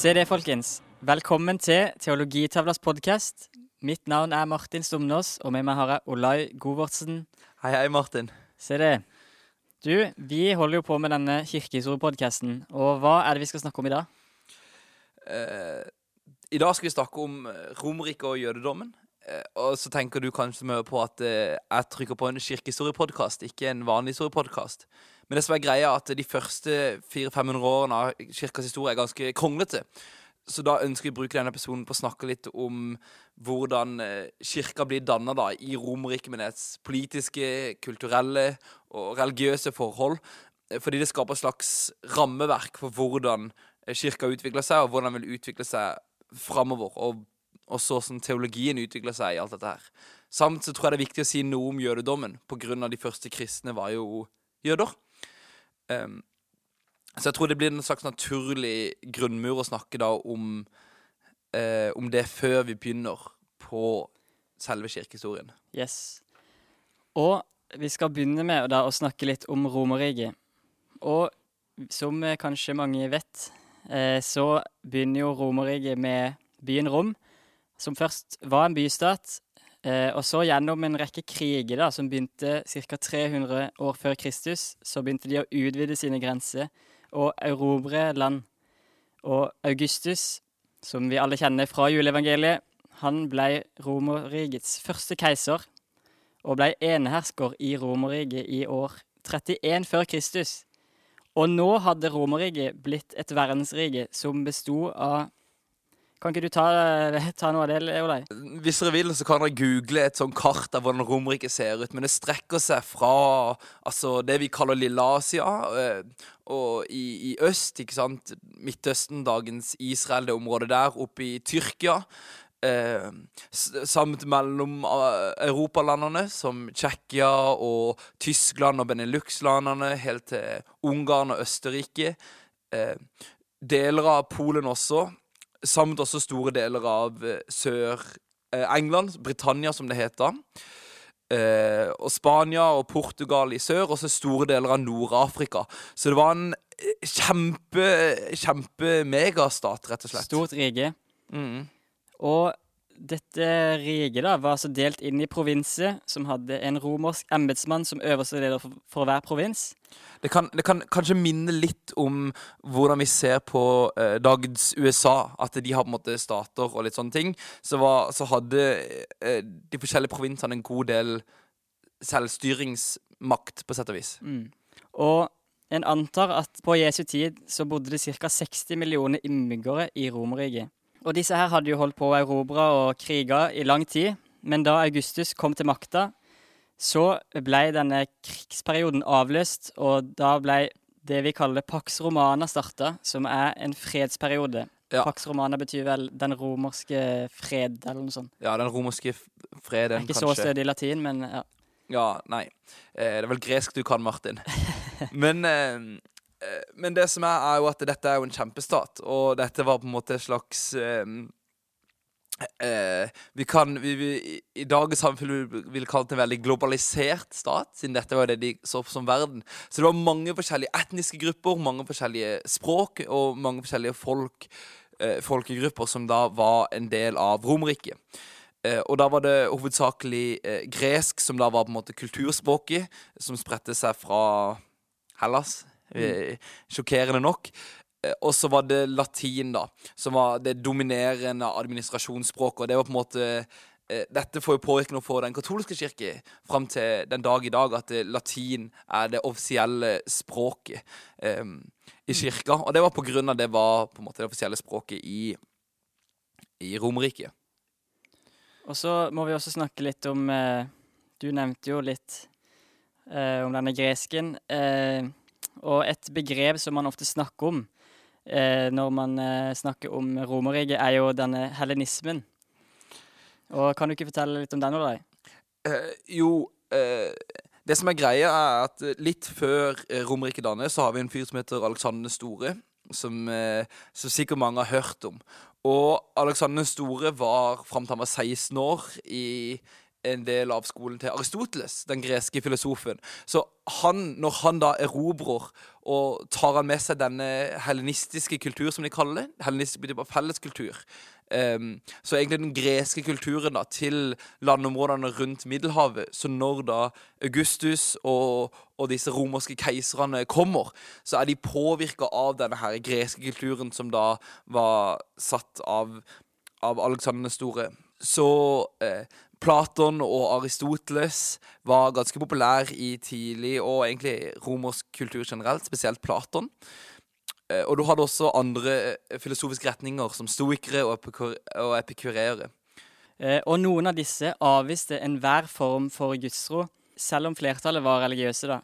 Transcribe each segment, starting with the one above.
Se det, folkens. Velkommen til Teologitavlas podkast. Mitt navn er Martin Stomnås, og med meg har jeg Olai Govortsen. Hei, hei, Martin. Se det. Du, vi holder jo på med denne kirkehistoriepodkasten, og hva er det vi skal snakke om i dag? Eh, I dag skal vi snakke om eh, Romerriket og jødedommen. Eh, og så tenker du kanskje mye på at eh, jeg trykker på en kirkehistoriepodkast, ikke en vanlig historiepodkast. Men det som er greia, er at de første 400-500 årene av kirkas historie er ganske kronglete. Så da ønsker vi å bruke denne episoden på å snakke litt om hvordan eh, kirka blir danna i Romerriket med dets politiske, kulturelle og religiøse forhold. Eh, Fordi det skaper et slags rammeverk for hvordan eh, kirka utvikler seg, og hvordan den vil utvikle seg framover. Og og så som teologien utvikler seg i alt dette her. Samt så tror jeg det er viktig å si noe om jødedommen, på grunn av de første kristne var jo jøder. Um, så jeg tror det blir en slags naturlig grunnmur å snakke da om, eh, om det før vi begynner på selve kirkehistorien. Yes. Og vi skal begynne med da å snakke litt om Romerriket. Og som kanskje mange vet, eh, så begynner jo Romerriket med byen Rom, som først var en bystat. Eh, og så gjennom en rekke kriger da, som begynte ca. 300 år før Kristus, så begynte de å utvide sine grenser og erobre land. Og Augustus, som vi alle kjenner fra juleevangeliet, han ble Romerrikets første keiser og ble enehersker i Romerriket i år 31 før Kristus. Og nå hadde Romerriket blitt et verdensrike som besto av Kan ikke du ta, ta noe av det, Olai? Hvis dere vil, så kan dere google et sånn kart av hvordan Romerike ser ut. Men det strekker seg fra altså, det vi kaller Lille Asia, eh, og i, i øst, ikke sant, Midtøsten, dagens Israel, det området der, oppe i Tyrkia. Eh, samt mellom uh, europalandene, som Tsjekkia og Tyskland og Benelux-landene, helt til Ungarn og Østerrike. Eh, deler av Polen også, samt også store deler av uh, Sør-England, Britannia som det heter. Eh, og Spania og Portugal i sør, og så store deler av Nord-Afrika. Så det var en kjempe, kjempe-megastat, rett og slett. Stort rike. Mm. Og dette riket da var altså delt inn i provinser, som hadde en romersk embetsmann som øverste leder for, for hver provins. Det, kan, det kan kanskje minne litt om hvordan vi ser på eh, dagens USA. At de har på en måte stater og litt sånne ting. Så, var, så hadde eh, de forskjellige provinsene en god del selvstyringsmakt, på sett og vis. Mm. Og en antar at på Jesu tid så bodde det ca. 60 millioner innbyggere i Romerriket. Og disse her hadde jo holdt på å erobre og krige i lang tid. Men da Augustus kom til makta, så ble denne krigsperioden avløst, og da ble det vi kaller Pax Romana starta, som er en fredsperiode. Ja. Pax Romana betyr vel den romerske fred, eller noe sånt. Ja, den romerske freden, kanskje. ikke så stødig i latin, men ja. Ja, nei. Eh, det er vel gresk du kan, Martin. Men, eh, men det som er, er jo at dette er jo en kjempestat, og dette var på en måte et slags um, uh, Vi kan vi, vi, I dagens samfunn vil vi kalle det en veldig globalisert stat, siden dette var det de så på som verden. Så det var mange forskjellige etniske grupper, mange forskjellige språk og mange forskjellige folk, uh, folkegrupper som da var en del av Romerriket. Uh, og da var det hovedsakelig eh, gresk som da var på en måte kulturspråket, som spredte seg fra Hellas. Eh, Sjokkerende nok. Eh, og så var det latin, da, som var det dominerende administrasjonsspråket. Og det var på en måte eh, Dette får jo påvirkning for den katolske kirke fram til den dag i dag, at latin er det offisielle språket um, i kirka. Og det var på grunn av det var på en måte det offisielle språket i, i Romerriket. Og så må vi også snakke litt om Du nevnte jo litt om denne gresken. Eh, og et begrep som man ofte snakker om eh, når man eh, snakker om Romerriket, er jo denne hellenismen. Og Kan du ikke fortelle litt om den? Olai? Eh, jo, eh, det som er greia, er at litt før Romerriket dannes, så har vi en fyr som heter Alexander den store. Som, eh, som sikkert mange har hørt om. Og Alexander den store var fram til han var 16 år i, en del av skolen til Aristoteles, den greske filosofen. Så han, når han da erobrer og tar han med seg denne helenistiske kultur, som de kaller det, helenistisk betyr bare felleskultur, um, så egentlig den greske kulturen da, til landområdene rundt Middelhavet, så når da Augustus og, og disse romerske keiserne kommer, så er de påvirka av denne her greske kulturen som da var satt av, av Alexander den store. Så eh, Platon og Aristoteles var ganske populær i tidlig og egentlig romersk kultur generelt, spesielt Platon. Eh, og du hadde også andre eh, filosofiske retninger, som stoikere og, epikur og epikureere. Eh, og noen av disse avviste enhver form for gudstro, selv om flertallet var religiøse. da.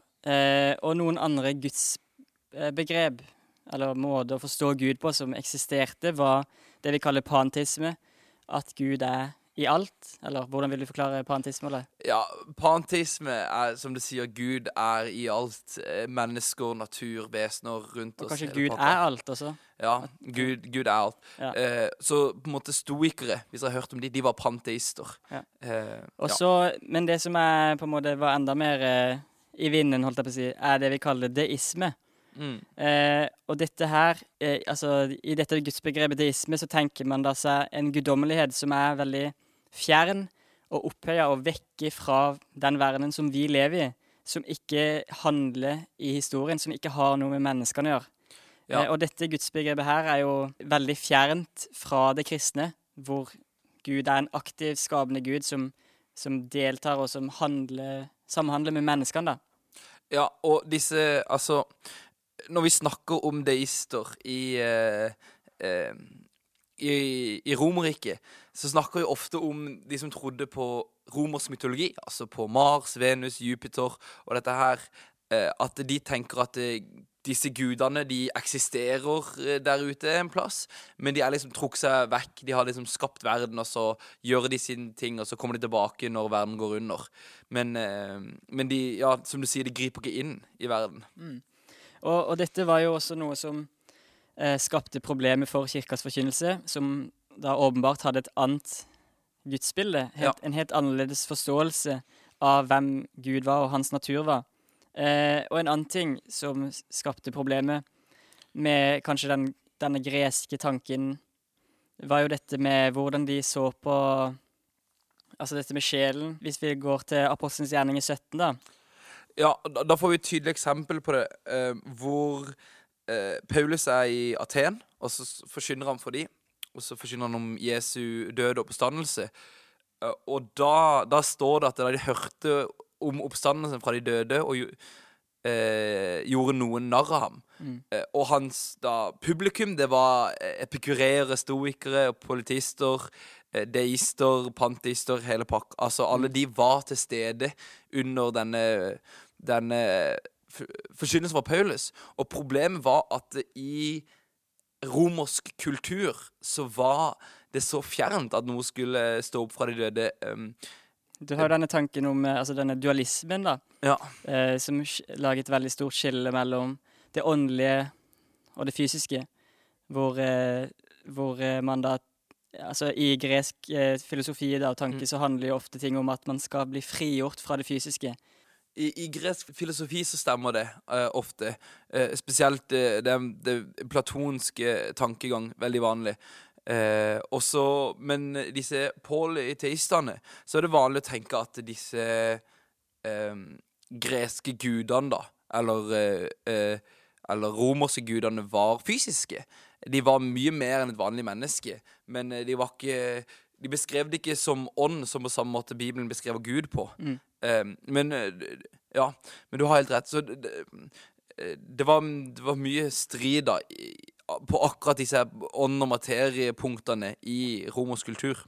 Og noen andre gudsbegrep, eller måter å forstå Gud på, som eksisterte, var det vi kaller pantisme. At Gud er i alt? Eller hvordan vil du forklare pantisme? Eller? Ja, parentisme er som du sier, Gud er i alt. Eh, mennesker, natur, vesener rundt og oss. Kanskje Gud er alt også? Ja, Gud, Gud er alt. Ja. Eh, så på en måte stoikere, hvis dere har hørt om de, de var panteister. Ja. Eh, Også, ja. Men det som er, på en måte var enda mer eh, i vinden, holdt jeg på å si, er det vi kaller deisme. Mm. Eh, og dette her, eh, altså I dette gudsbegrepet deisme så tenker man da seg en guddommelighet som er veldig fjern og opphøya og vekke fra den verdenen som vi lever i, som ikke handler i historien, som ikke har noe med menneskene å gjøre. Ja. Eh, og dette gudsbegrepet her er jo veldig fjernt fra det kristne, hvor Gud er en aktiv, skapende Gud som, som deltar og som handler, samhandler med menneskene, da. Ja, og disse Altså, når vi snakker om deister i eh, eh, i, i Romerriket så snakker vi ofte om de som trodde på romersk mytologi, altså på Mars, Venus, Jupiter og dette her, eh, at de tenker at eh, disse gudene de eksisterer eh, der ute en plass, men de er liksom trukket seg vekk. De har liksom skapt verden, og så gjør de sine ting, og så kommer de tilbake når verden går under. Men, men de, ja, som du sier, de griper ikke inn i verden. Mm. Og, og, dette var jo også noe som skapte problemer for kirkas forkynnelse, som da åpenbart hadde et annet gudsbilde. Helt, ja. En helt annerledes forståelse av hvem Gud var og hans natur var. Eh, og en annen ting som skapte problemer med kanskje den, denne greske tanken, var jo dette med hvordan de så på Altså dette med sjelen. Hvis vi går til Apostelens gjerning i 17, da. Ja, da, da får vi et tydelig eksempel på det, eh, hvor eh, Paulus er i Aten, og så forkynner han for dem. Og så forkynner han om Jesu død og oppstandelse. Eh, og da, da, står det at da de hørte om oppstandelsen fra de døde, og eh, gjorde noen narr av ham. Mm. Eh, og hans da, publikum, det var epikurere, stoikere, politister, deister, pantister, hele pakka. Altså alle mm. de var til stede under denne, denne forkynnelsen fra Paulus. Og problemet var at i romersk kultur så var det så fjernt at noe skulle stå opp fra de døde. Um, du har denne tanken om eh, altså denne dualismen, da, ja. eh, som lager et veldig stort skille mellom det åndelige og det fysiske, hvor, eh, hvor eh, man da Altså I gresk eh, filosofi da, og tanke mm. så handler jo ofte ting om at man skal bli frigjort fra det fysiske i, i, gresk filosofi så stemmer det uh, ofte. Uh, spesielt uh, det, det, platonske tankegang. Veldig vanlig. også, men disse polyteistene, så er det vanlig å tenke at disse greske gudene, da, eller, eller romerske gudene, var fysiske. De var mye mer enn et vanlig menneske, men de var ikke de beskrev det ikke som ånd, som på samme måte Bibelen beskrev Gud på. Mm. Um, men eh, Ja, men du har helt rett. Så det, det, var, det var, mye strid da på akkurat disse ånd- og materiepunktene i romersk kultur.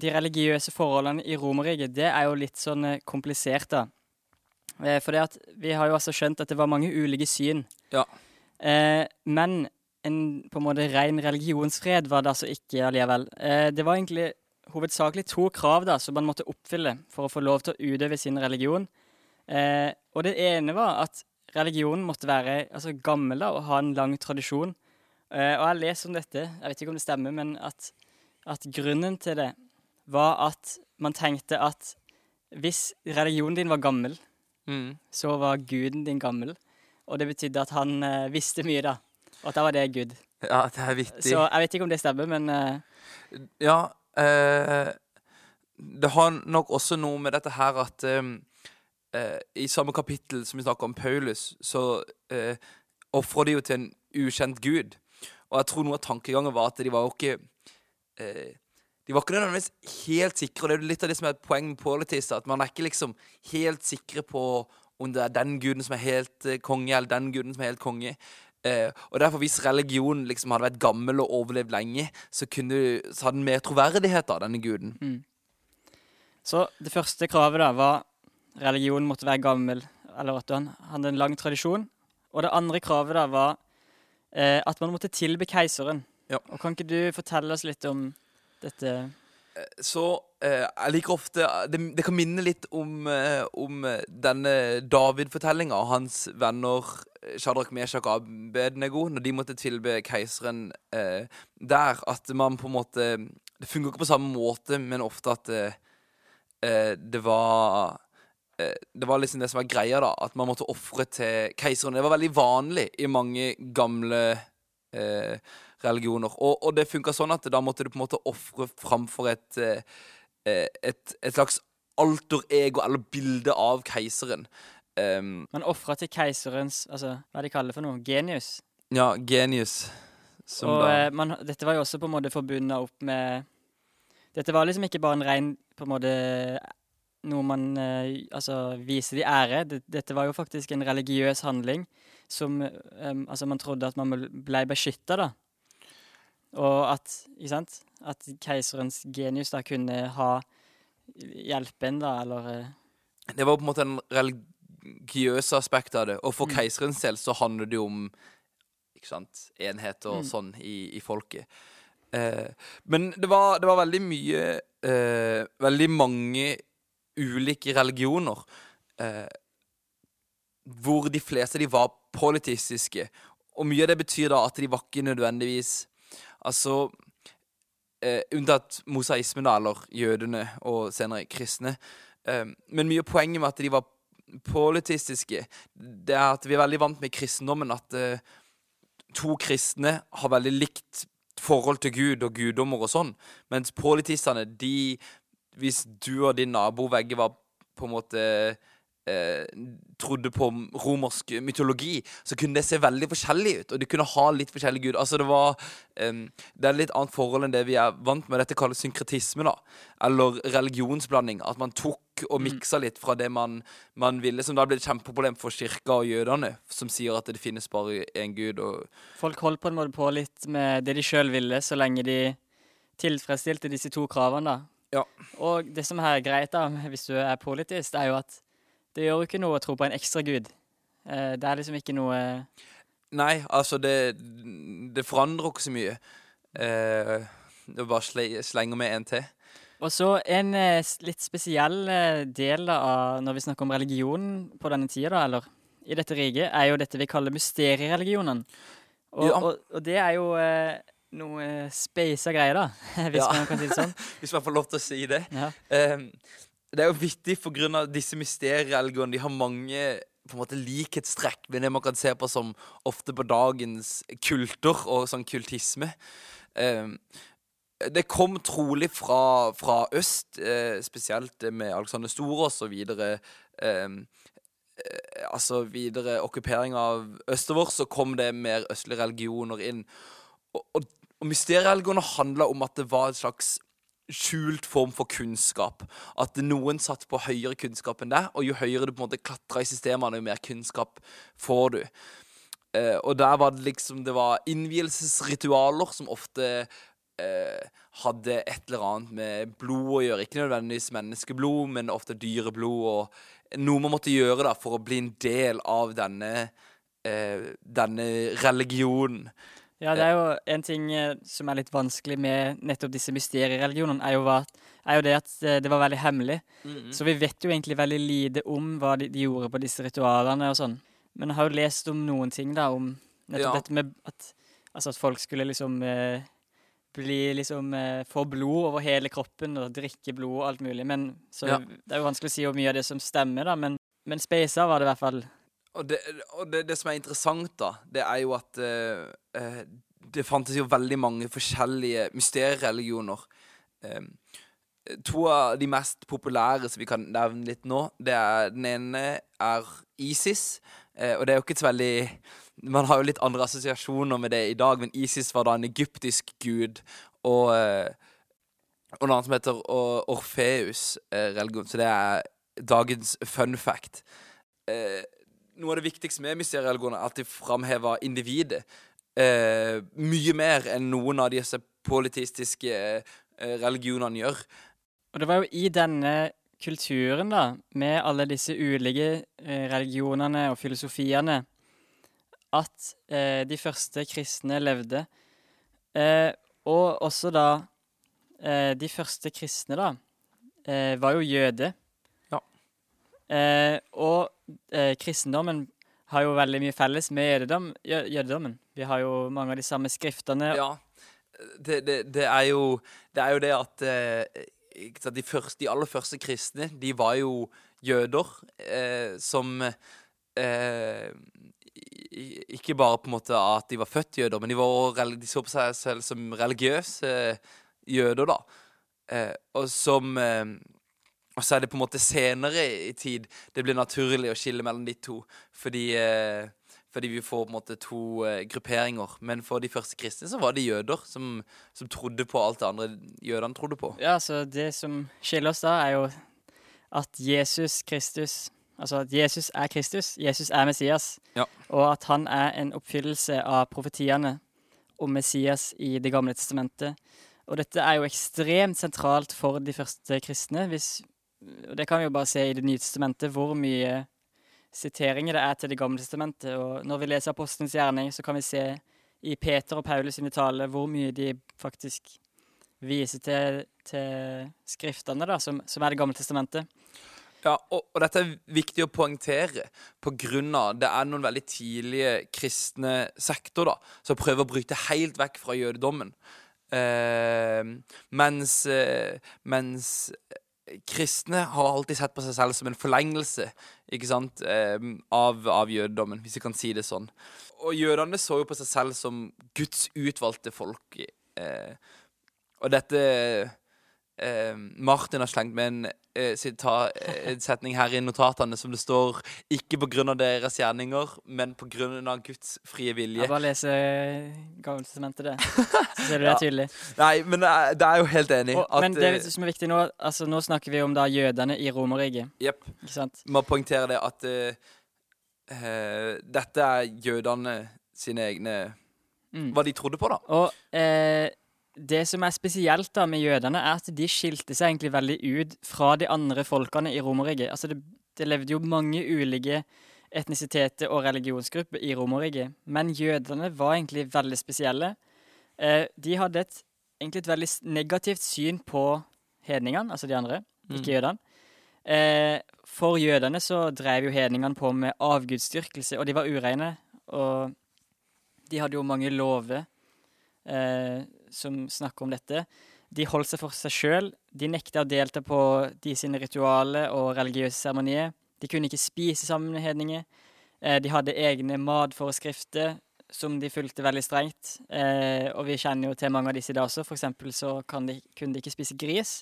De religiøse forholdene i Romerriket det er jo litt sånn eh, komplisert, da. Eh, for det at vi har jo altså skjønt at det var mange ulike syn. Ja. Eh, men en på en måte ren religionsfred var det altså ikke allikevel. Eh, det var egentlig hovedsakelig to krav da, som man måtte oppfylle for å få lov til å utøve sin religion. Eh, og det ene var at religionen måtte være altså, gammel da, og ha en lang tradisjon. Eh, og jeg har lest om dette, jeg vet ikke om det stemmer, men at, at, grunnen til det var at man tenkte at hvis religionen din var gammel, Mm. så var guden din gammel. Og det betydde at han eh, visste mye, da. Og at da var det Gud. Ja, det er vittig. Så jeg vet ikke om det stemmer, men eh, Ja, det har nok også noe med dette her at eh, eh, I samme kapittel som vi snakker om Paulus, så eh, ofrer de jo til en ukjent gud. Og jeg tror noe av tankegangen var at de var jo ikke eh, De var ikke nødvendigvis helt sikre, og det er litt av det som er et poeng med politister, at man er ikke liksom helt sikre på om det er den guden som er helt eh, konge, eller den guden som er helt konge. Eh, og derfor Hvis religionen liksom hadde vært gammel og overlevd lenge, så, kunne, så hadde den mer troverdighet av denne guden. mm. Så det første kravet da var religionen måtte være gammel, eller at han hadde en lang tradisjon. Og det andre kravet da var eh, at man måtte tilbe keiseren. Ja. Og Kan ikke du fortelle oss litt om dette? Så eh, jeg liker ofte Det, det kan minne litt om, eh, om eh, denne David-fortellinga og hans venner eh, Shadrach, Meshach Abednego når de måtte tilbe keiseren eh, der. At man på en måte Det fungerer ikke på samme måte, men ofte at eh, eh, det var eh, det var liksom det som var greia, da. At man måtte ofre til keiseren. Det var veldig vanlig i mange gamle eh, religioner. Og, og det funka sånn at da måtte du på en måte ofre framfor et, eh, eh, et, et slags alter-ego, eller bilde av keiseren. Um, Man ofra til keiserens altså, Hva de kaller det for noe? Genius. ja, genius. Som og da eh, man, dette var jo også på en måte forbundet opp med Dette var liksom ikke bare en rein på en måte noe man altså viser de ære. Dette var jo faktisk en religiøs handling som eh, Altså, man trodde at man ble beskytta, da. Og at, At keiserens genius da kunne ha hjelpe en, da, eller eh, Det var på en måte en religiøs aspekt av det. Og for Mm. keiserens del så handler det jo om ikke sant, enhet og Mm. sånn i, i folket. Eh, men det var, det var veldig mye eh, Veldig mange ulike religioner. Eh, hvor de fleste de var politistiske. Og mye av det betyr da at de var ikke nødvendigvis Altså eh, Unntatt mosaismen, da, eller jødene og senere kristne. Eh, men mye av poenget med at de var politistiske, det er at vi er veldig vant med kristendommen at eh, to kristne har veldig likt forhold til Gud og guddommer og sånn, mens politistene, de Hvis du og din nabo begge var på en måte eh, trodde på romersk mytologi, så kunne det se veldig forskjellig ut. Og de kunne ha litt forskjellig gud. Altså det var um, Det er litt annet forhold enn det vi er vant med. Dette kalles synkretisme, da. Eller religionsblanding. At man tok og Mm. miksa litt fra det man, man ville. Som da ble et kjempeproblem for kirka og jødene, som sier at det finnes bare én gud. Folk holdt på en måte på litt med det de sjøl ville, så lenge de tilfredsstilte disse to kravene. da. Ja. Og det som er greit, da, hvis du er politisk, er jo at det gjør jo ikke noe å tro på en ekstra gud. Eh, det er liksom ikke noe Nei, altså, det, det forandrer ikke så mye. Eh, det bare sle, slenger med en til. Og så en eh, litt spesiell eh, del av når vi snakker om religion på denne tida, da, eller i dette riket, er jo dette vi kaller mysteriereligionen. Og, Ja. og, og det er jo eh, noe eh, speisa greier, da, hvis Ja. man kan si det sånn. Hvis man får lov til å si det. Ja. Eh, det er jo vittig pga. disse mysteriereligionene. De har mange på en måte likhetstrekk med det man kan se på som ofte på dagens kulter og sånn kultisme. Eh, det kom trolig fra, fra øst, eh, spesielt med Alexander Store og så videre. Eh, eh, altså videre okkupering av østover, så kom det mer østlige religioner inn. Og, og, og mysteriereligioner handla om at det var et slags skjult form for kunnskap. At noen satt på høyere kunnskap enn deg, og jo høyere du på en måte klatra i systemene, jo mer kunnskap får du. Eh, og der var det liksom Det var innvielsesritualer som ofte eh, hadde et eller annet med blod å gjøre. Ikke nødvendigvis menneskeblod, men ofte dyreblod. Og noe man måtte gjøre da for å bli en del av denne, eh, denne religionen. Ja, det er jo en ting eh, som er litt vanskelig med nettopp disse mysteriereligionene, er jo, hva, er jo det at eh, det var veldig hemmelig. Så vi vet jo egentlig veldig lite om hva de, de gjorde på disse ritualene og sånn. Men jeg har jo lest om noen ting, da, om nettopp Ja. dette med at, altså at folk skulle liksom eh, bli liksom eh, Få blod over hele kroppen og drikke blod og alt mulig. Men så Ja. det er jo vanskelig å si hvor mye av det som stemmer, da. Men, men speisa var det i hvert fall. Og, det, og det, det som er interessant, da, det er jo at eh, eh, det fantes jo veldig mange forskjellige mysteriereligioner. Eh, to av de mest populære som vi kan nevne litt nå, det er den ene er ISIS. Eh, og det er jo ikke så veldig Man har jo litt andre assosiasjoner med det i dag, men ISIS var da en egyptisk gud. Og, eh, og noe annet som heter Or- Orfeus-religion. så det er dagens fun fact. Eh, noe av det viktigste med mysteriereligioner er at de framhever individet. Eh, mye mer enn noen av disse politistiske eh, religionene gjør. Og det var jo i denne kulturen, da, med alle disse ulike eh, religionene og filosofiene, at eh, de første kristne levde. Eh, og også da eh, De første kristne, da, eh, var jo jøde. Ja. Eh, og eh, kristendommen har jo veldig mye felles med jødedom, jødedommen. Vi har jo mange av de samme skriftene. Ja, det, det, det, er, jo, det er jo det at eh, de, første, de aller første kristne, de var jo jøder eh, som eh, Ikke bare på en måte at de var født jøder, men de, var, de så på seg selv som religiøse jøder, da. Eh, og som eh, Og så er det på en måte senere i tid det blir naturlig å skille mellom de to, fordi eh, fordi vi får på en måte to eh, grupperinger. Men for de første kristne så var det jøder som, som trodde på alt det andre jødene trodde på. Ja, så det som skiller oss da, er jo at Jesus Kristus Altså at Jesus er Kristus, Jesus er Messias, Ja. og at han er en oppfyllelse av profetiene om Messias i Det gamle testamentet. Og dette er jo ekstremt sentralt for de første kristne. Hvis, det kan vi jo bare se i Det nye testamentet, hvor mye siteringer det er til Det gamle testamentet. Og når vi leser Apostelens gjerning, så kan vi se i Peter og Paulus sine taler hvor mye de faktisk viser til, til skriftene, da, som, som er Det gamle testamentet. Ja, og, og dette er viktig å poengtere av det er noen veldig tidlige kristne sekter da, som prøver å bryte helt vekk fra jødedommen. Eh, mens, eh, mens kristne har alltid sett på seg selv som en forlengelse ikke sant, eh, av, av jødedommen, hvis vi kan si det sånn. Og jødene så jo på seg selv som Guds utvalgte folk. Eh, og dette eh, Martin har slengt med en eh, eh, setning her i notatene som det står 'ikke på grunn av deres gjerninger, men på grunn av Guds frie vilje'. Jeg bare lese Gamle det. Så ser du det Ja. tydelig. Nei, men det er, jo helt enig. Og, men eh, det som er viktig nå, altså nå snakker vi om da jødene i Romerriket, Jepp. Må poengtere det at uh, eh, dette er jødene sine egne Mm. Hva de trodde på, da. Og eh, det som er spesielt da med jødene, er at de skilte seg egentlig veldig ut fra de andre folkene i Romerriket. Altså det, det levde jo mange ulike etnisiteter og religionsgrupper i Romerriket, men jødene var egentlig veldig spesielle. Eh, de hadde et, egentlig et veldig negativt syn på hedningene, altså de andre, ikke jødene. Eh, for jødene så drev jo hedningene på med avgudsdyrkelse, og de var ureine. Og de hadde jo mange lover eh, som snakker om dette. De holdt seg for seg sjøl. De nekta å delta på de sine ritualer og religiøse seremonier. De kunne ikke spise sammen med hedninger. Eh, de hadde egne matforeskrifter som de fulgte veldig strengt. Eh, og vi kjenner jo til mange av disse i dag også. For eksempel så de, kunne de ikke spise gris.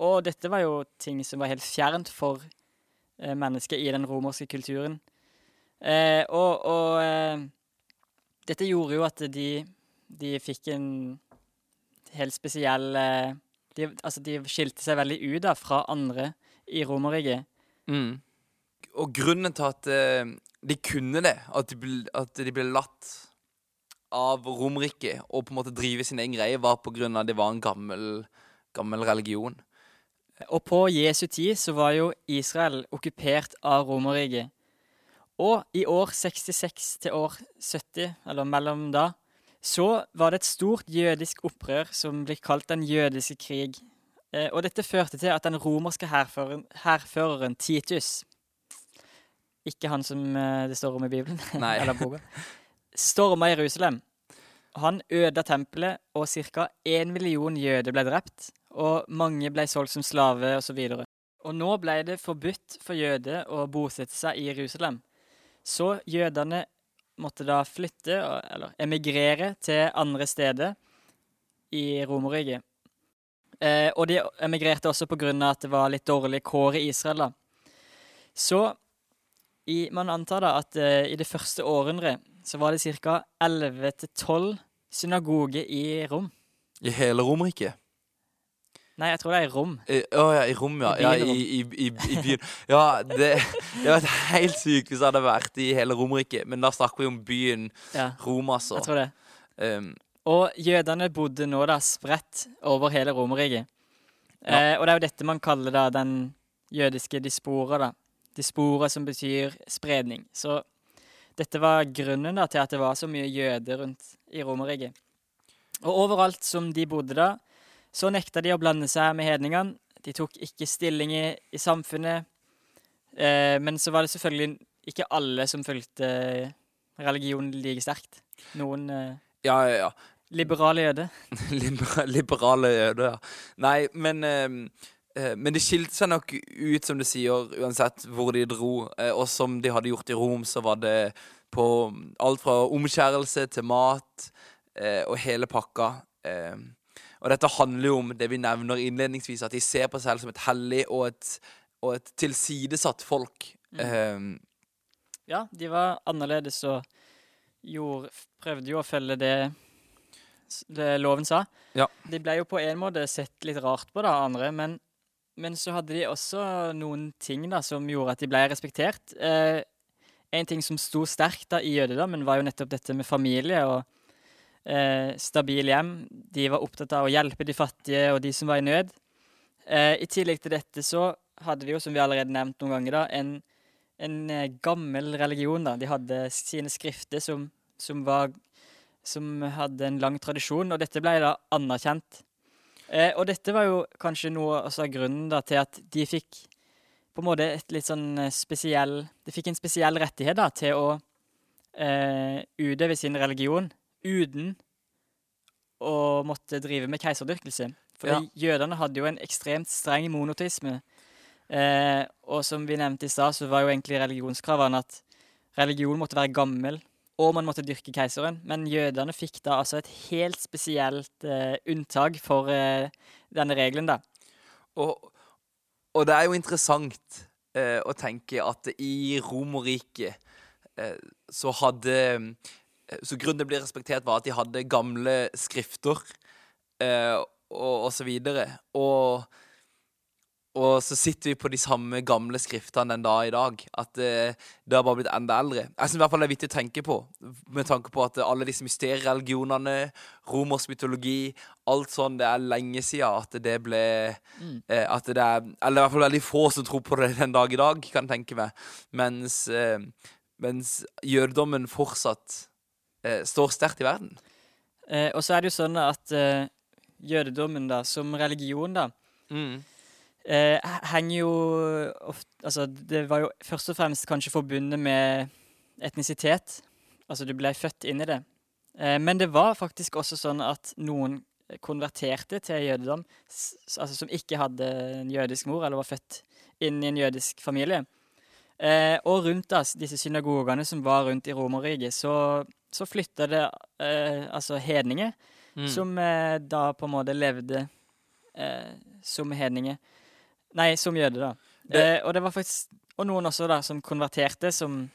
Og dette var jo ting som var helt fjernt for eh, mennesker i den romerske kulturen. Og og dette gjorde jo at de, de fikk en helt spesiell eh, de, Altså, de skilte seg veldig ut da, fra andre i Romerriket. Mm. Og grunnen til at eh, de kunne det, at de, ble, at de ble latt av Romerriket og på en måte drive sin egen greie, var på grunn av at det var en gammel, gammel religion. Og på Jesu tid så var jo Israel okkupert av Romerriket. Og i år 66 til år 70, eller mellom da, så var det et stort jødisk opprør som ble kalt den jødiske krig. Eh, og dette førte til at den romerske hærføreren, hærføreren Titus Ikke han som eh, det står om i Bibelen, eller boka, storma Jerusalem. Han ødela tempelet, og ca. én million jøder ble drept. Og mange ble solgt som slave, osv. Og, og nå ble det forbudt for jøder å bosette seg i Jerusalem. Så jødene måtte da flytte, eller emigrere, til andre steder i Romerriket. Eh, og de emigrerte også pga. at det var litt dårlig kår i Israel. da. Så i, man antar da at eh, i det første århundret så var det ca. 11-12 synagoger i Rom. I hele Romerriket? Nei, jeg tror det er i Rom. Å oh, ja, i Rom, ja. I ja byen i, i, i, i byen. Ja, det, det hadde vært helt sykt hvis det hadde vært i hele Romerriket. Men da snakker vi om byen Ja, Rom, altså. jeg tror det. Um, Og jødene bodde nå da spredt over hele Romerriket. Ja. Eh, og det er jo dette man kaller da den jødiske dispora, da. Dispora som betyr spredning. Så dette var grunnen da til at det var så mye jøder rundt i Romerriket. Og overalt som de bodde da, så nekta de å blande seg med hedningene. De tok ikke stilling i, i samfunnet. Eh, men så var det selvfølgelig ikke alle som fulgte religionen like sterkt. Noen eh, ja, ja, ja. liberale jøder. Liberale jøder, ja. Nei, men ehm, eh, Men det skilte seg nok ut, som du sier, uansett hvor de dro. Eh, og som de hadde gjort i Rom, så var det på alt fra omskjærelse til mat eh, og hele pakka. Og dette handler jo om det vi nevner innledningsvis, at de ser på seg selv som et hellig og et, og et tilsidesatt folk. Mm. Eh, Ja, de var annerledes og gjorde, prøvde jo å følge det, det loven sa. Ja. De ble jo på en måte sett litt rart på, da, andre, men, men så hadde de også noen ting da, som gjorde at de ble respektert. Eh, en ting som sto sterkt da i jødedommen, var jo nettopp dette med familie og eh, stabil hjem. De var opptatt av å hjelpe de fattige og de som var i nød. Eh, I tillegg til dette så hadde de jo, som vi allerede nevnt noen ganger, da, en en eh, gammel religion. da. De hadde sine skrifter som, som, var, som hadde en lang tradisjon, og dette ble da anerkjent. Eh, og dette var jo kanskje noe av grunnen da, til at de fikk på en måte et litt sånn eh, spesiell De fikk en spesiell rettighet da, til å eh, utøve sin religion uten å måtte drive med keiserdyrkelse. For Ja. jødene hadde jo en ekstremt streng monoteisme. Eh, og som vi nevnte i stad, så var jo egentlig religionskravene at religion måtte være gammel, og man måtte dyrke keiseren. Men jødene fikk da altså et helt spesielt eh, unntak for eh, denne regelen, da. Og, og det er jo interessant eh, å tenke at i Romerriket eh, så hadde Så grunnen til å bli respektert, var at de hadde gamle skrifter eh, og, og så videre. Og, og så sitter vi på de samme gamle skriftene den dag i dag. At eh, det har bare blitt enda eldre. Jeg synes i hvert fall det er viktig å tenke på, med tanke på at alle disse mysteriereligionene, romersk mytologi, alt sånn, det er lenge siden at det ble Mm. eh, At det er Eller i hvert fall veldig få som tror på det den dag i dag, kan jeg tenke meg. Mens, eh, mens jødedommen fortsatt eh, står sterkt i verden. Eh, og så er det jo sånn at eh, jødedommen, da, som religion, da, Mm. eh, henger jo ofte Altså, det var jo først og fremst kanskje forbundet med etnisitet. Altså, du ble født inn i det. Eh, men det var faktisk også sånn at noen konverterte til jødedom, altså som ikke hadde en jødisk mor, eller var født inn i en jødisk familie. Eh, og rundt da, disse synagogene som var rundt i Romerriket, så, så flytta det eh, altså hedninger, Mm. som eh, da på en måte levde eh, som hedninger. Nei, som jøde, da. Det- Eh, og det var faktisk Og noen også, da, som konverterte som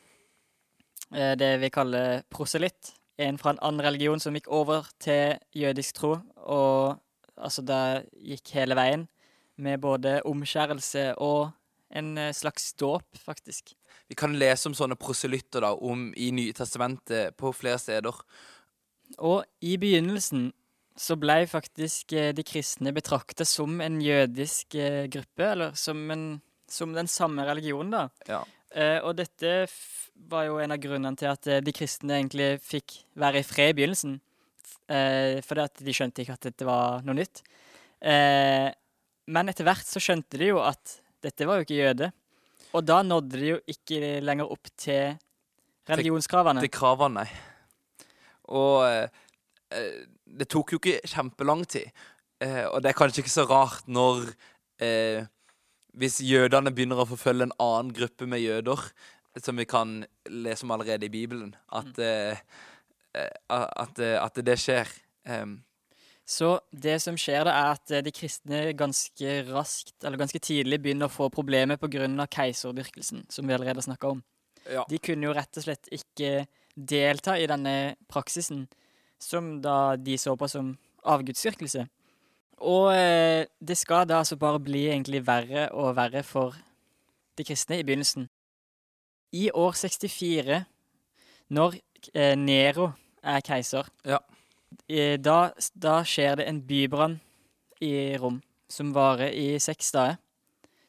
eh, det vi kaller proselitt. En fra en annen religion som gikk over til jødisk tro, og altså da gikk hele veien med både omskjærelse og en eh, slags dåp, faktisk. Vi kan lese om sånne proselytter da, om i Nye testamentet på flere steder. Og i begynnelsen så ble faktisk eh, de kristne betraktet som en jødisk eh, gruppe, eller som, en, som den samme religionen, da. Ja. Og dette var jo en av grunnene til at de kristne egentlig fikk være i fred i begynnelsen. Fordi at de skjønte ikke at dette var noe nytt. Men etter hvert så skjønte de jo at dette var jo ikke jøde. Og da nådde de jo ikke lenger opp til religionskravene. Til kravene, nei. Og, eh, eh, Det tok jo ikke kjempelang tid. Eh, og det er kanskje ikke så rart når eh, Hvis jødene begynner å forfølge en annen gruppe med jøder, som vi kan lese om allerede i Bibelen, at, mm. at, eh, at det skjer. Em, Så det som skjer da, er at eh, de kristne ganske raskt, eller ganske tidlig, begynner å få problemer pga. keiserdyrkelsen, som vi allerede har snakka om. ja. De kunne jo rett og slett ikke delta i denne praksisen, som da de så på som avgudsdyrkelse. Og eh, det skal da altså bare bli egentlig verre og verre for de kristne i begynnelsen. I år 64, når eh, Nero er keiser, Ja. Da, da skjer det en bybrann i Rom som varer i seks dager.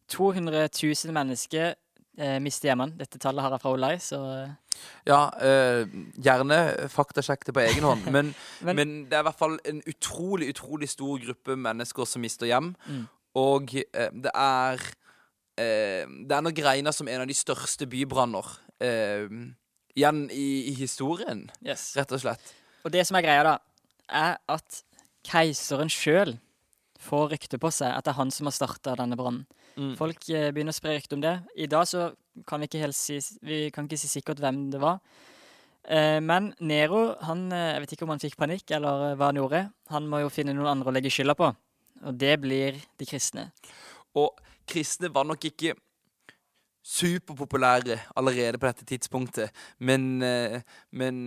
200 000 mennesker eh, mister hjemmene. Dette tallet har jeg fra Olai, så eh, Ja, eh, gjerne faktasjekk det på egen hånd. Men, Men- men, det er i hvert fall en utrolig, utrolig stor gruppe mennesker som mister hjem. Mm. Og eh, det er eh, Det er nok regna som en av de største bybranner eh, igjen i, i historien, yes. rett og slett. Og det som er greia, da, er at keiseren sjøl får rykte på seg at det er han som har starta denne brannen. Mm. Folk eh, begynner å spre rykte om det. I dag så kan vi ikke helt si Vi kan ikke si sikkert hvem det var. Eh, men Nero, han eh, Jeg vet ikke om han fikk panikk, eller eh, hva han gjorde. Han må jo finne noen andre å legge skylda på. Og det blir de kristne. Og kristne var nok ikke superpopulære allerede på dette tidspunktet, men, eh, men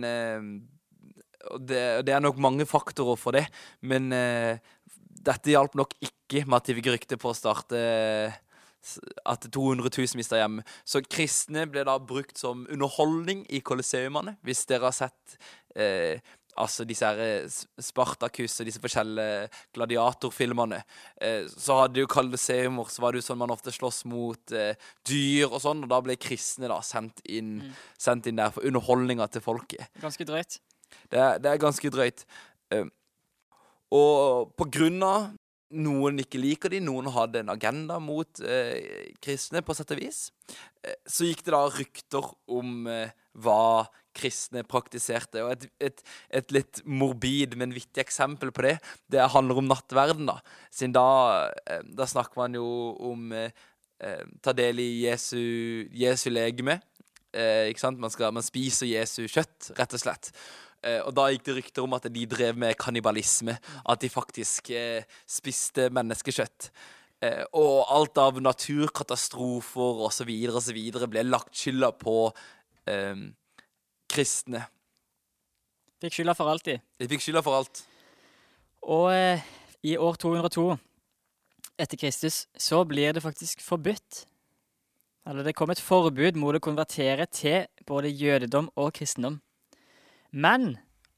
og det, det er nok mange faktorer for det, men eh, dette hjalp nok ikke med at de fikk rykte på å starte eh, at 200 000 mista hjemme. Så kristne ble da brukt som underholdning i kolosseumene. Hvis dere har sett eh, altså disse her Spartakus Spartacus og disse forskjellige gladiatorfilmene, eh, så hadde jo Colosseumor, så var det jo sånn man ofte slåss mot eh, dyr og sånn, og da ble kristne da sendt inn, Mm. sendt inn der for underholdninga til folket. Ganske drøyt. Det er, det er ganske drøyt. Eh, og på grunn av noen ikke liker de, noen hadde en agenda mot eh, kristne, på sett og vis, eh, så gikk det da rykter om eh, hva kristne praktiserte. Og et, et, et litt morbid, men vittig eksempel på det, det handler om nattverden, da. Siden da, eh, da snakker man jo om eh, eh, ta del i Jesu, Jesu legeme. Ikke sant? Man, skal, man spiser Jesu kjøtt, rett og slett. Eh, og da gikk det rykter om at de drev med kannibalisme. At de faktisk eh, spiste menneskekjøtt. Eh, og alt av naturkatastrofer osv. osv. ble lagt skylda på eh, kristne. Fikk skylda for alltid. De fikk skylda for alt. Og eh, i år 202 etter Kristus så blir det faktisk forbudt. Eller det kom et forbud mot å konvertere til både jødedom og kristendom. Men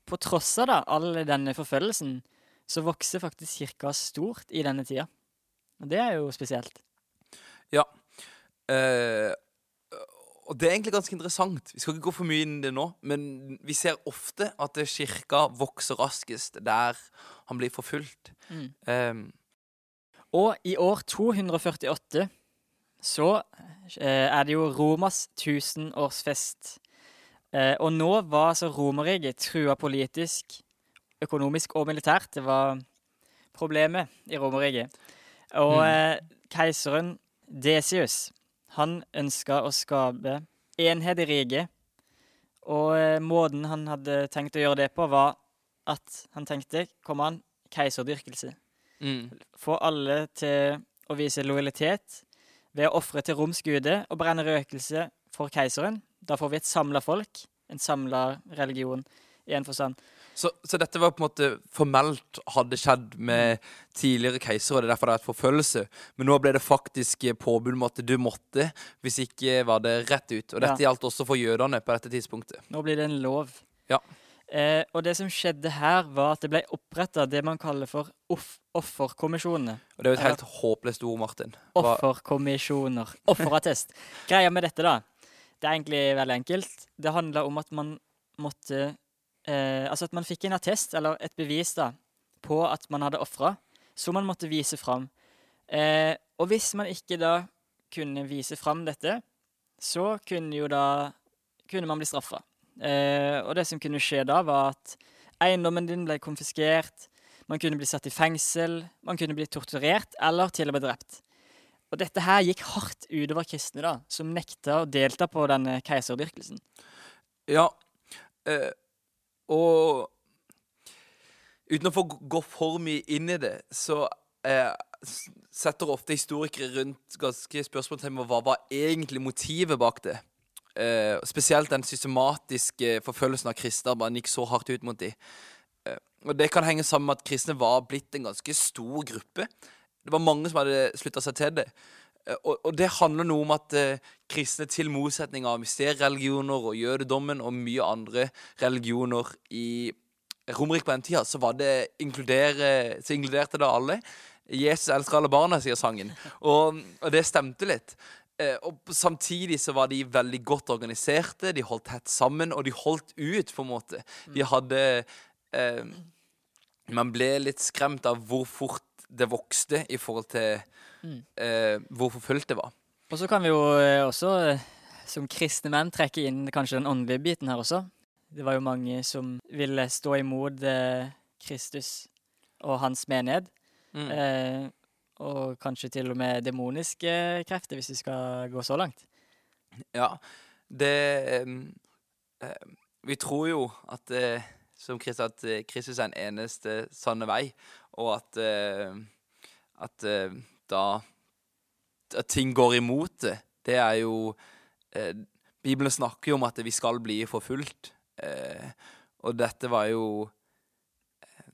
på tross av da, all denne forfølgelsen, så vokser faktisk kirka stort i denne tida. Og det er jo spesielt. Eh, og det er egentlig ganske interessant. Vi skal ikke gå for mye inn i det nå, men vi ser ofte at kirka vokser raskest der han blir forfulgt. Mm. Eh, Og i år 248 så eh, er det jo Romas tusenårsfest. Eh, og nå var altså Romerriket trua politisk, økonomisk og militært. Det var problemet i Romerriket. Og Mm. eh, keiseren Desius, han ønska å skape enhet i riket. Og eh, måten han hadde tenkt å gjøre det på, var at han tenkte Kom an, keiserdyrkelse mm, få alle til å vise lojalitet ved å ofre til Roms gude og brenne røkelse for keiseren. Da får vi et samla folk, en samla religion, i en forstand. så, så dette var på en måte formelt hadde skjedd med tidligere keisere, og det er derfor det er et forfølgelse. Men nå ble det faktisk påbud om at du måtte, hvis ikke var det rett ut. Og dette gjaldt også for jødene på dette tidspunktet. Nå blir det en lov. Ja. Eh, og det som skjedde her, var at det ble oppretta det man kaller for off offerkommisjonene. Og det er jo et Ja. helt håpløst ord, Martin. Offerkommisjoner. Offerattest. Greia med dette, da, det er egentlig veldig enkelt. Det handla om at man måtte eh, Altså at man fikk en attest, eller et bevis, da, på at man hadde ofra, som man måtte vise fram. Eh, og hvis man ikke da kunne vise fram dette, så kunne jo da kunne man bli straffa. Eh, og det som kunne skje da, var at Eiendommen din ble konfiskert. Man kunne bli satt i fengsel. Man kunne bli torturert eller til og med drept. Og dette her gikk hardt utover kristne, da, som nekta å delta på denne keiserdyrkelsen. Ja, eh, og uten å få gå for mye inn i det, så eh, setter ofte historikere rundt ganske spørsmålstegn ved hva var egentlig motivet bak det. Eh, spesielt den systematiske forfølgelsen av kristne, man gikk så hardt ut mot dem. Eh, og det kan henge sammen med at kristne var blitt en ganske stor gruppe. Det var mange som hadde slutta seg til det. Eh, Og, og det handler noe om at eh, kristne, til motsetning av mysteriereligioner og jødedommen og mye andre religioner i Romerike på den tida, så var det inkludere, så inkluderte det alle. Jesus elsker alle barna, sier sangen. Og, og det stemte litt. Eh, og samtidig så var de veldig godt organiserte, de holdt tett sammen, og de holdt ut, på en måte. De hadde eh, Man ble litt skremt av hvor fort det vokste i forhold til eh, hvor forfulgt det var. Og så kan vi jo eh, også, eh, som kristne menn, trekke inn kanskje den åndelige biten her også. Det var jo mange som ville stå imot eh, Kristus og hans menighet. Mm. Eh, og kanskje til og med demoniske krefter, hvis vi skal gå så langt. Ja, det em, Vi tror jo at eh, som Kristus, at eh, Kristus er den eneste sanne vei, og at eh, at eh, da at ting går imot det, det er jo eh, Bibelen snakker jo om at vi skal bli forfulgt. Og dette var jo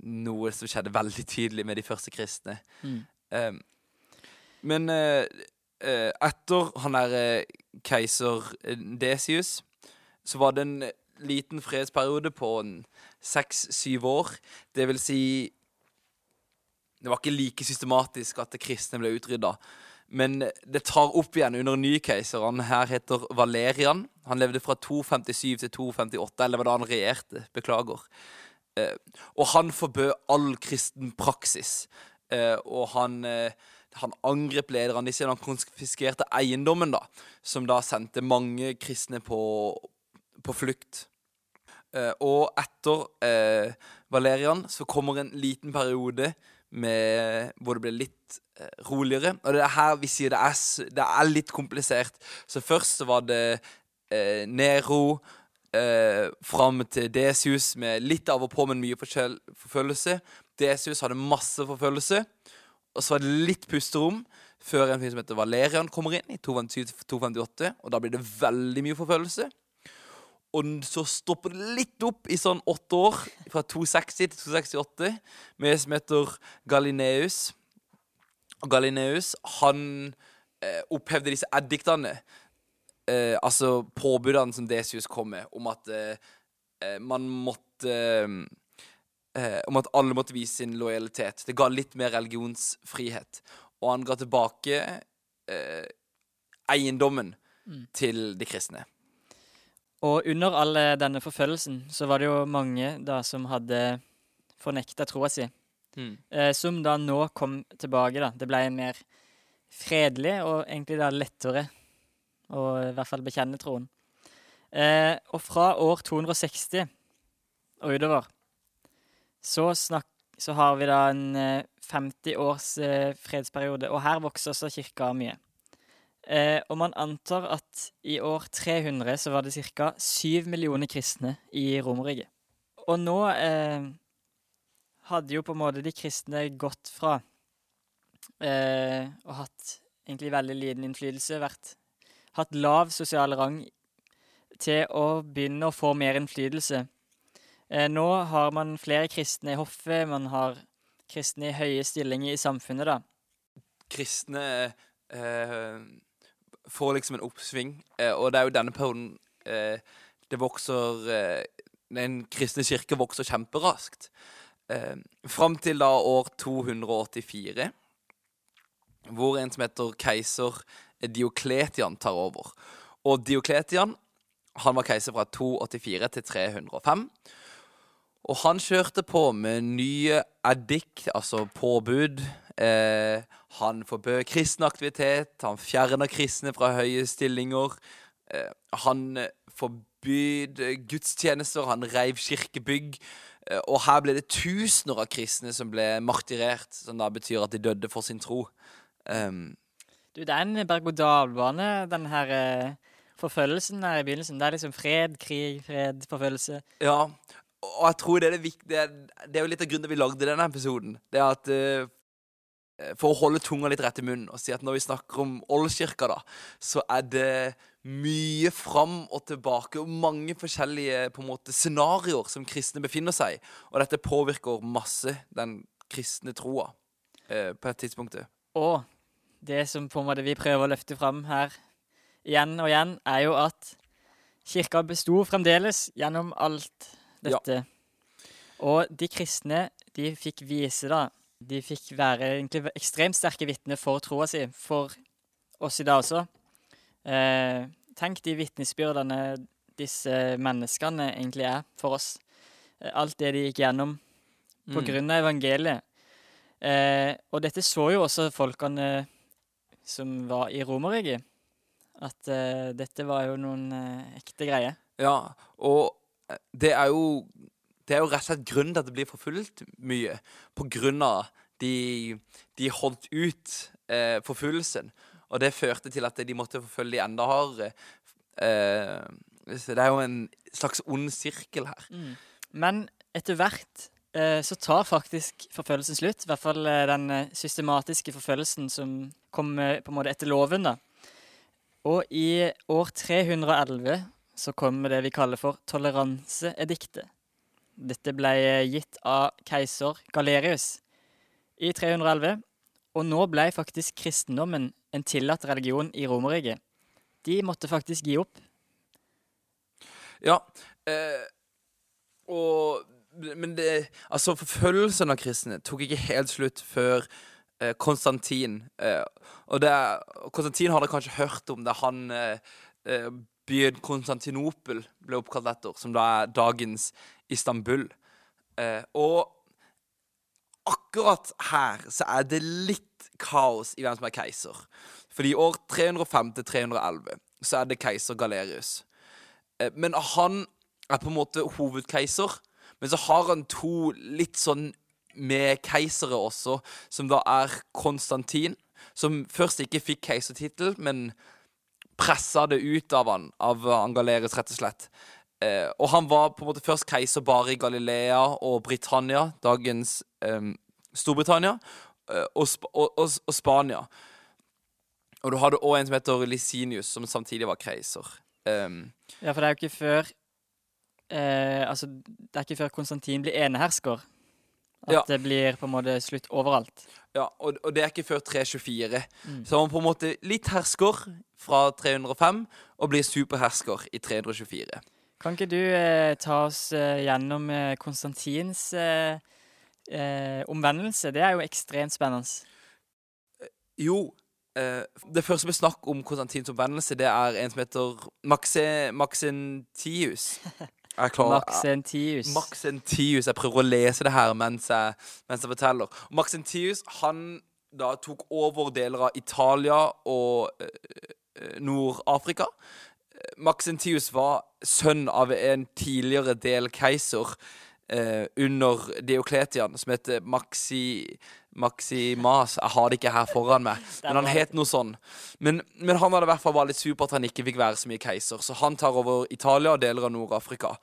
noe som skjedde veldig tydelig med de første kristne. Mm. Men etter han derre keiser Desius, så var det en liten fredsperiode på seks-syv år. Det vil si Det var ikke like systematisk at kristne ble utrydda. Men det tar opp igjen under en ny keiser. Han her heter Valerian. Han levde fra 257 til 258, eller var da han regjerte. Beklager. Eh, og han forbød all kristen praksis. Eh, og han, eh, han angrep lederne disse, han konfiskerte eiendommen, da, som da sendte mange kristne på, på flukt. Og etter Valerian så kommer en liten periode med, hvor det ble litt eh, roligere. Og det er her vi sier det er, det er litt komplisert. Så først så var det eh, Nero eh, fram til Desius med litt av og på, men mye forfølgelse. Desius hadde masse forfølgelse. Og så var det litt pusterom før en fyr som heter Valerian kommer inn i 257-258. Og da blir det veldig mye forfølgelse. Og så stopper det litt opp i sånn åtte år, fra 260 til 268, med en som heter Galineus. Og Galineus, han eh, opphevde disse ediktene, eh, altså påbudene som Desius kom med, om at eh, eh, man måtte eh, Om at alle måtte vise sin lojalitet. Det ga litt mer religionsfrihet. Og han ga tilbake eh, eiendommen til de kristne. Og under all eh, denne forfølgelsen så var det jo mange da som hadde fornekta troa si. Eh, som da nå kom tilbake, da. Det ble mer fredelig og egentlig da lettere å i hvert fall bekjenne troen. Eh, og fra år 260 og utover så, snak, så har vi da en eh, 50 års eh, fredsperiode, og her vokser også kirka mye. Eh, og man antar at i år 300 så var det ca. 7 millioner kristne i Romerriket. Og nå eh, hadde jo på en måte de kristne gått fra eh, og hatt egentlig veldig liten innflytelse, vært, hatt lav sosial rang, til å begynne å få mer innflytelse. Eh, nå har man flere kristne i hoffet, man har kristne i høye stillinger i samfunnet, da. kristne eh, får liksom en oppsving, eh, og det er jo denne perioden eh, det vokser eh, Den kristne kirke vokser kjemperaskt. Eh, fram til da år 284, hvor en som heter keiser Diokletian tar over. Og Diokletian han var keiser fra 284 til 305. Og han kjørte på med nye eddikt, altså påbud. Eh, han forbød kristen aktivitet, han fjerner kristne fra høye stillinger. Eh, han eh, forbød eh, gudstjenester, han reiv kirkebygg. Eh, og her ble det tusener av kristne som ble martyrert, som da betyr at de døde for sin tro. Um, du, det er en berg-og-dal-bane, den her eh, forfølgelsen der i begynnelsen. Det er liksom fred, krig, fred, forfølgelse. Ja, og jeg tror det er det viktige Det er jo litt av grunnen til at vi lagde denne episoden. Det er at uh, For å holde tunga litt rett i munnen og si at når vi snakker om Oldkirka, da, så er det mye fram og tilbake og mange forskjellige på en måte scenarioer som kristne befinner seg i. Og dette påvirker masse den kristne troa eh, på et tidspunkt. Og det som på en måte vi prøver å løfte fram her igjen og igjen, er jo at kirka besto fremdeles gjennom alt dette. Ja. Og de kristne, de fikk vise, da De fikk være egentlig ekstremt sterke vitner for troa si, for oss i dag også. Eh, tenk de vitnesbyrdene disse menneskene egentlig er for oss. Eh, alt det de gikk gjennom på mm. grunn av evangeliet. Eh, og dette så jo også folkene som var i Romerriket. At eh, dette var jo noen uh, ekte greier. Ja, og eh, det er jo Det er jo rett og slett grunnen til at det blir forfulgt mye. På grunn av de, de holdt ut eh, forfølgelsen. Og det førte til at de måtte forfølge de enda hardere. så det er jo en slags ond sirkel her. Mm. Men etter hvert så tar faktisk forfølgelsen slutt. I hvert fall den systematiske forfølgelsen som kom på en måte etter loven. da. Og i år 311 så kommer det vi kaller for toleranseediktet. Dette ble gitt av keiser Galerius i 311, og nå ble faktisk kristendommen en tillatt religion i Romerriket. De måtte faktisk gi opp. Ja, eh, og Men det Altså, forfølgelsen av kristne tok ikke helt slutt før eh, Konstantin. Eh, og det, Konstantin hadde kanskje hørt om det han eh, eh, byen Konstantinopel ble oppkalt etter, som da er dagens Istanbul. Eh, og akkurat her så er det litt kaos i hvem som er keiser. Fordi i år 305 til 311 så er det keiser Galerius. Eh, men han er på en måte hovedkeiser. Men så har han to litt sånn med keisere også, som da er Konstantin, som først ikke fikk keisertittel, men pressa det ut av han, av Angaleres, rett og slett. Eh, og han var på en måte først keiser bare i Galilea og Britannia, dagens eh, Storbritannia, eh, og, Sp og, og, og, Spania. Og du hadde òg en som heter Licinius, som samtidig var keiser. Um, ja, for det er jo ikke før eh, Altså, det er ikke før Konstantin blir enehersker at ja. det blir på en måte slutt overalt. Ja, og, og det er ikke før 324. Mm. Så man på en måte litt hersker fra 305 og blir superhersker i 324. Kan ikke du eh, ta oss eh, gjennom eh, Konstantins eh, eh, omvendelse? Det er jo ekstremt spennende. Eh, jo. det første vi snakker om Konstantins omvendelse, det er en som heter Maxe, Maxentius. Maxentius. Maxentius. Jeg prøver å lese det her mens jeg, mens jeg forteller. Maxentius han da tok over deler av Italia og uh, Nord-Afrika. Maxentius var sønn av en tidligere delkeiser uh, under Diokletian, som heter Maxi... Maximas. Jeg har det ikke her foran meg, men han het noe sånn. Men, men han hadde i hvert fall vært litt sur på at han ikke fikk være så mye keiser, så han tar over Italia og deler av Nord-Afrika.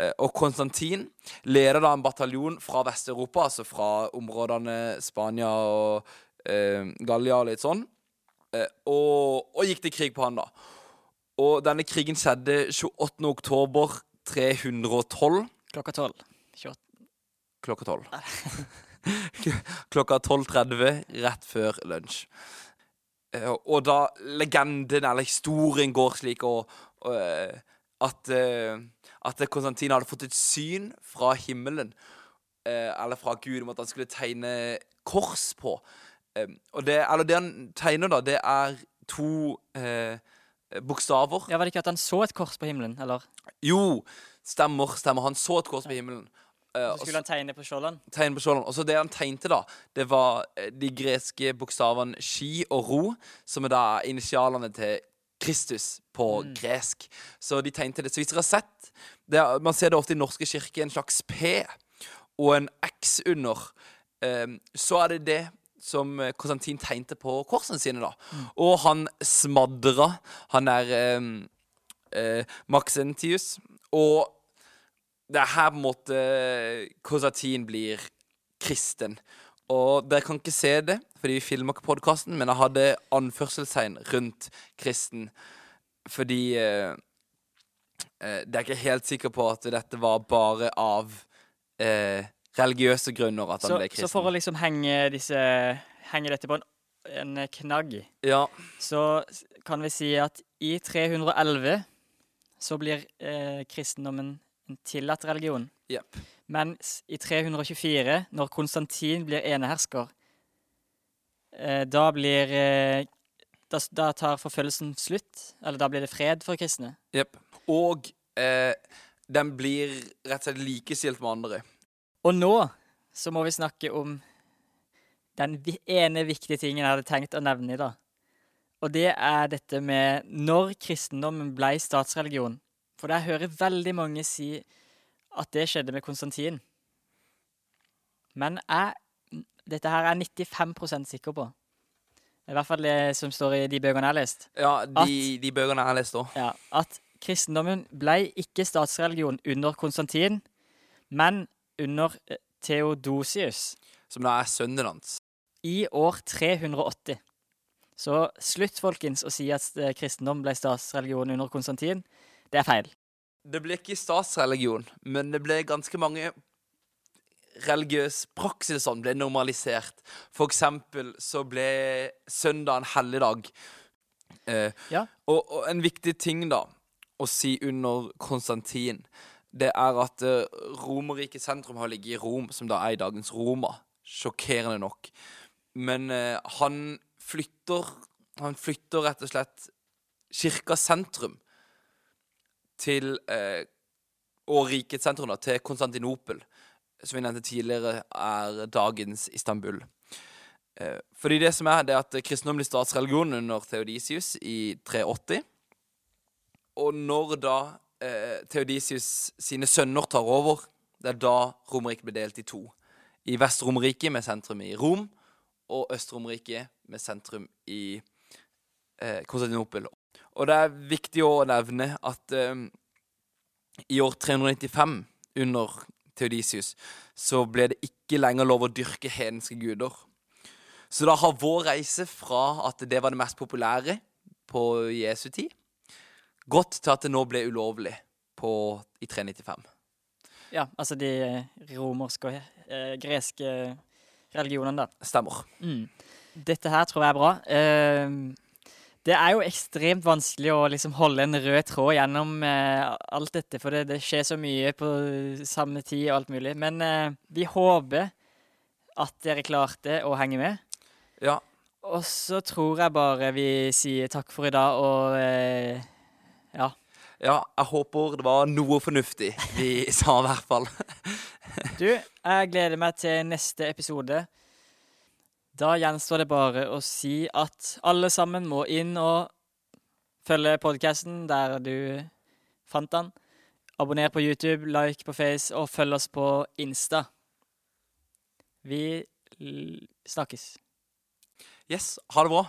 Eh, og Konstantin leder da en bataljon fra Vest-Europa, altså fra områdene Spania og eh, Gallia og litt sånn, eh, og, og, gikk til krig på han, da. Og denne krigen skjedde 28. oktober 312. Klokka tolv. Klokka tolv. klokka 12.30 rett før lunsj. Eh, og da legenden eller historien går slik og, og eh, at, uh, at Konstantin hadde fått et syn fra himmelen, eller fra Gud, om at han skulle tegne kors på. og det, eller det han tegner, da, det er to bokstaver. Ja, Var det ikke at han så et kors på himmelen, eller? Jo, stemmer. stemmer. Han så et kors på himmelen. Uh, så skulle han tegne på skjoldene? Tegne på skjoldene. Og så det han tegnte, da, det var eh, de greske bokstavene ski og ro, som er da initialene til Kristus på mm. gresk. Så de tegnte det. Så hvis dere har sett det, Man ser det ofte i norske kirker, en slags P. og en X under, Um, så er det det som eh, Konstantin tegnte på korsene sine, da. Og han smadra han der um, uh, Maxentius. Og det er her på en måte Konstantin blir kristen. Og dere kan ikke se det, fordi vi filmer ikke podkasten, men jeg hadde anførselstegn rundt kristen. Fordi eh, eh, det er ikke helt sikker på at dette var bare av eh, religiøse grunner at han Så, ble kristen. så for å liksom henge, disse, henge dette på en, en knagg, Ja, så kan vi si at i 311 så blir eh, kristendommen en tillatt religion. Yep. Mens i 324, når Konstantin blir enehersker, eh, da blir eh, da, da tar forfølgelsen slutt. Eller da blir det fred for kristne. Jepp. Og eh, den blir rett og slett likestilt med andre. Og nå så må vi snakke om den ene viktige tingen jeg hadde tenkt å nevne i dag. Og det er dette med når kristendommen ble statsreligion. For jeg hører veldig mange si at det skjedde med Konstantin. Men jeg, dette her er jeg 95% sikker på. I hvert fall det som står i de bøkene jeg har lest. Ja, de, de bøkene jeg har lest òg. Ja, At kristendommen ble ikke statsreligion under Konstantin, men under eh, Theodosius Som da er sønnen hans. i år 380. Så slutt, folkens, å si at eh, kristendom ble statsreligion under Konstantin. Det er feil. Det ble ikke statsreligion, men det ble ganske mange religiøs praksis som ble normalisert. For eksempel så ble søndag en helligdag. Eh, Ja. og, og en viktig ting da å si under Konstantin, det er at eh, Romerriket sentrum har ligget i Rom, som da er i dagens Roma. Sjokkerende nok. Men eh, han flytter Han flytter rett og slett kirkas sentrum til eh, Og rikets sentrum, da, til Konstantinopel. Som vi nevnte tidligere, er dagens Istanbul. Eh, fordi det som er, det er at kristendom blir statsreligion under Theodisius i 380. Og når da eh, Theodisius sine sønner tar over, det er da Romerriket blir delt i to. I Vest-Romerriket med sentrum i Rom, og Øst-Romerriket med sentrum i eh, Konstantinopel. Og det er viktig å nevne at eh, i år 395, under Theodisius, så ble det ikke lenger lov å dyrke hedenske guder. Så da har vår reise fra at det var det mest populære på Jesu tid, gått til at det nå ble ulovlig på, i 395. Ja, altså de eh, romerske og eh, greske religionene, da. Stemmer. Mm. Dette her tror jeg er bra. Eh, det er jo ekstremt vanskelig å liksom holde en rød tråd gjennom eh, alt dette, for det, det skjer så mye på samme tid og alt mulig. Men eh, vi håper at dere klarte å henge med. Ja. Og så tror jeg bare vi sier takk for i dag, og eh, ja. ja, jeg håper det var noe fornuftig vi sa, i hvert fall. Du, jeg gleder meg til neste episode. Da gjenstår det bare å si at alle sammen må inn og følge podkasten der du fant den. Abonner på YouTube, like på Face, og følg oss på Insta. Vi snakkes. Yes, ha det bra.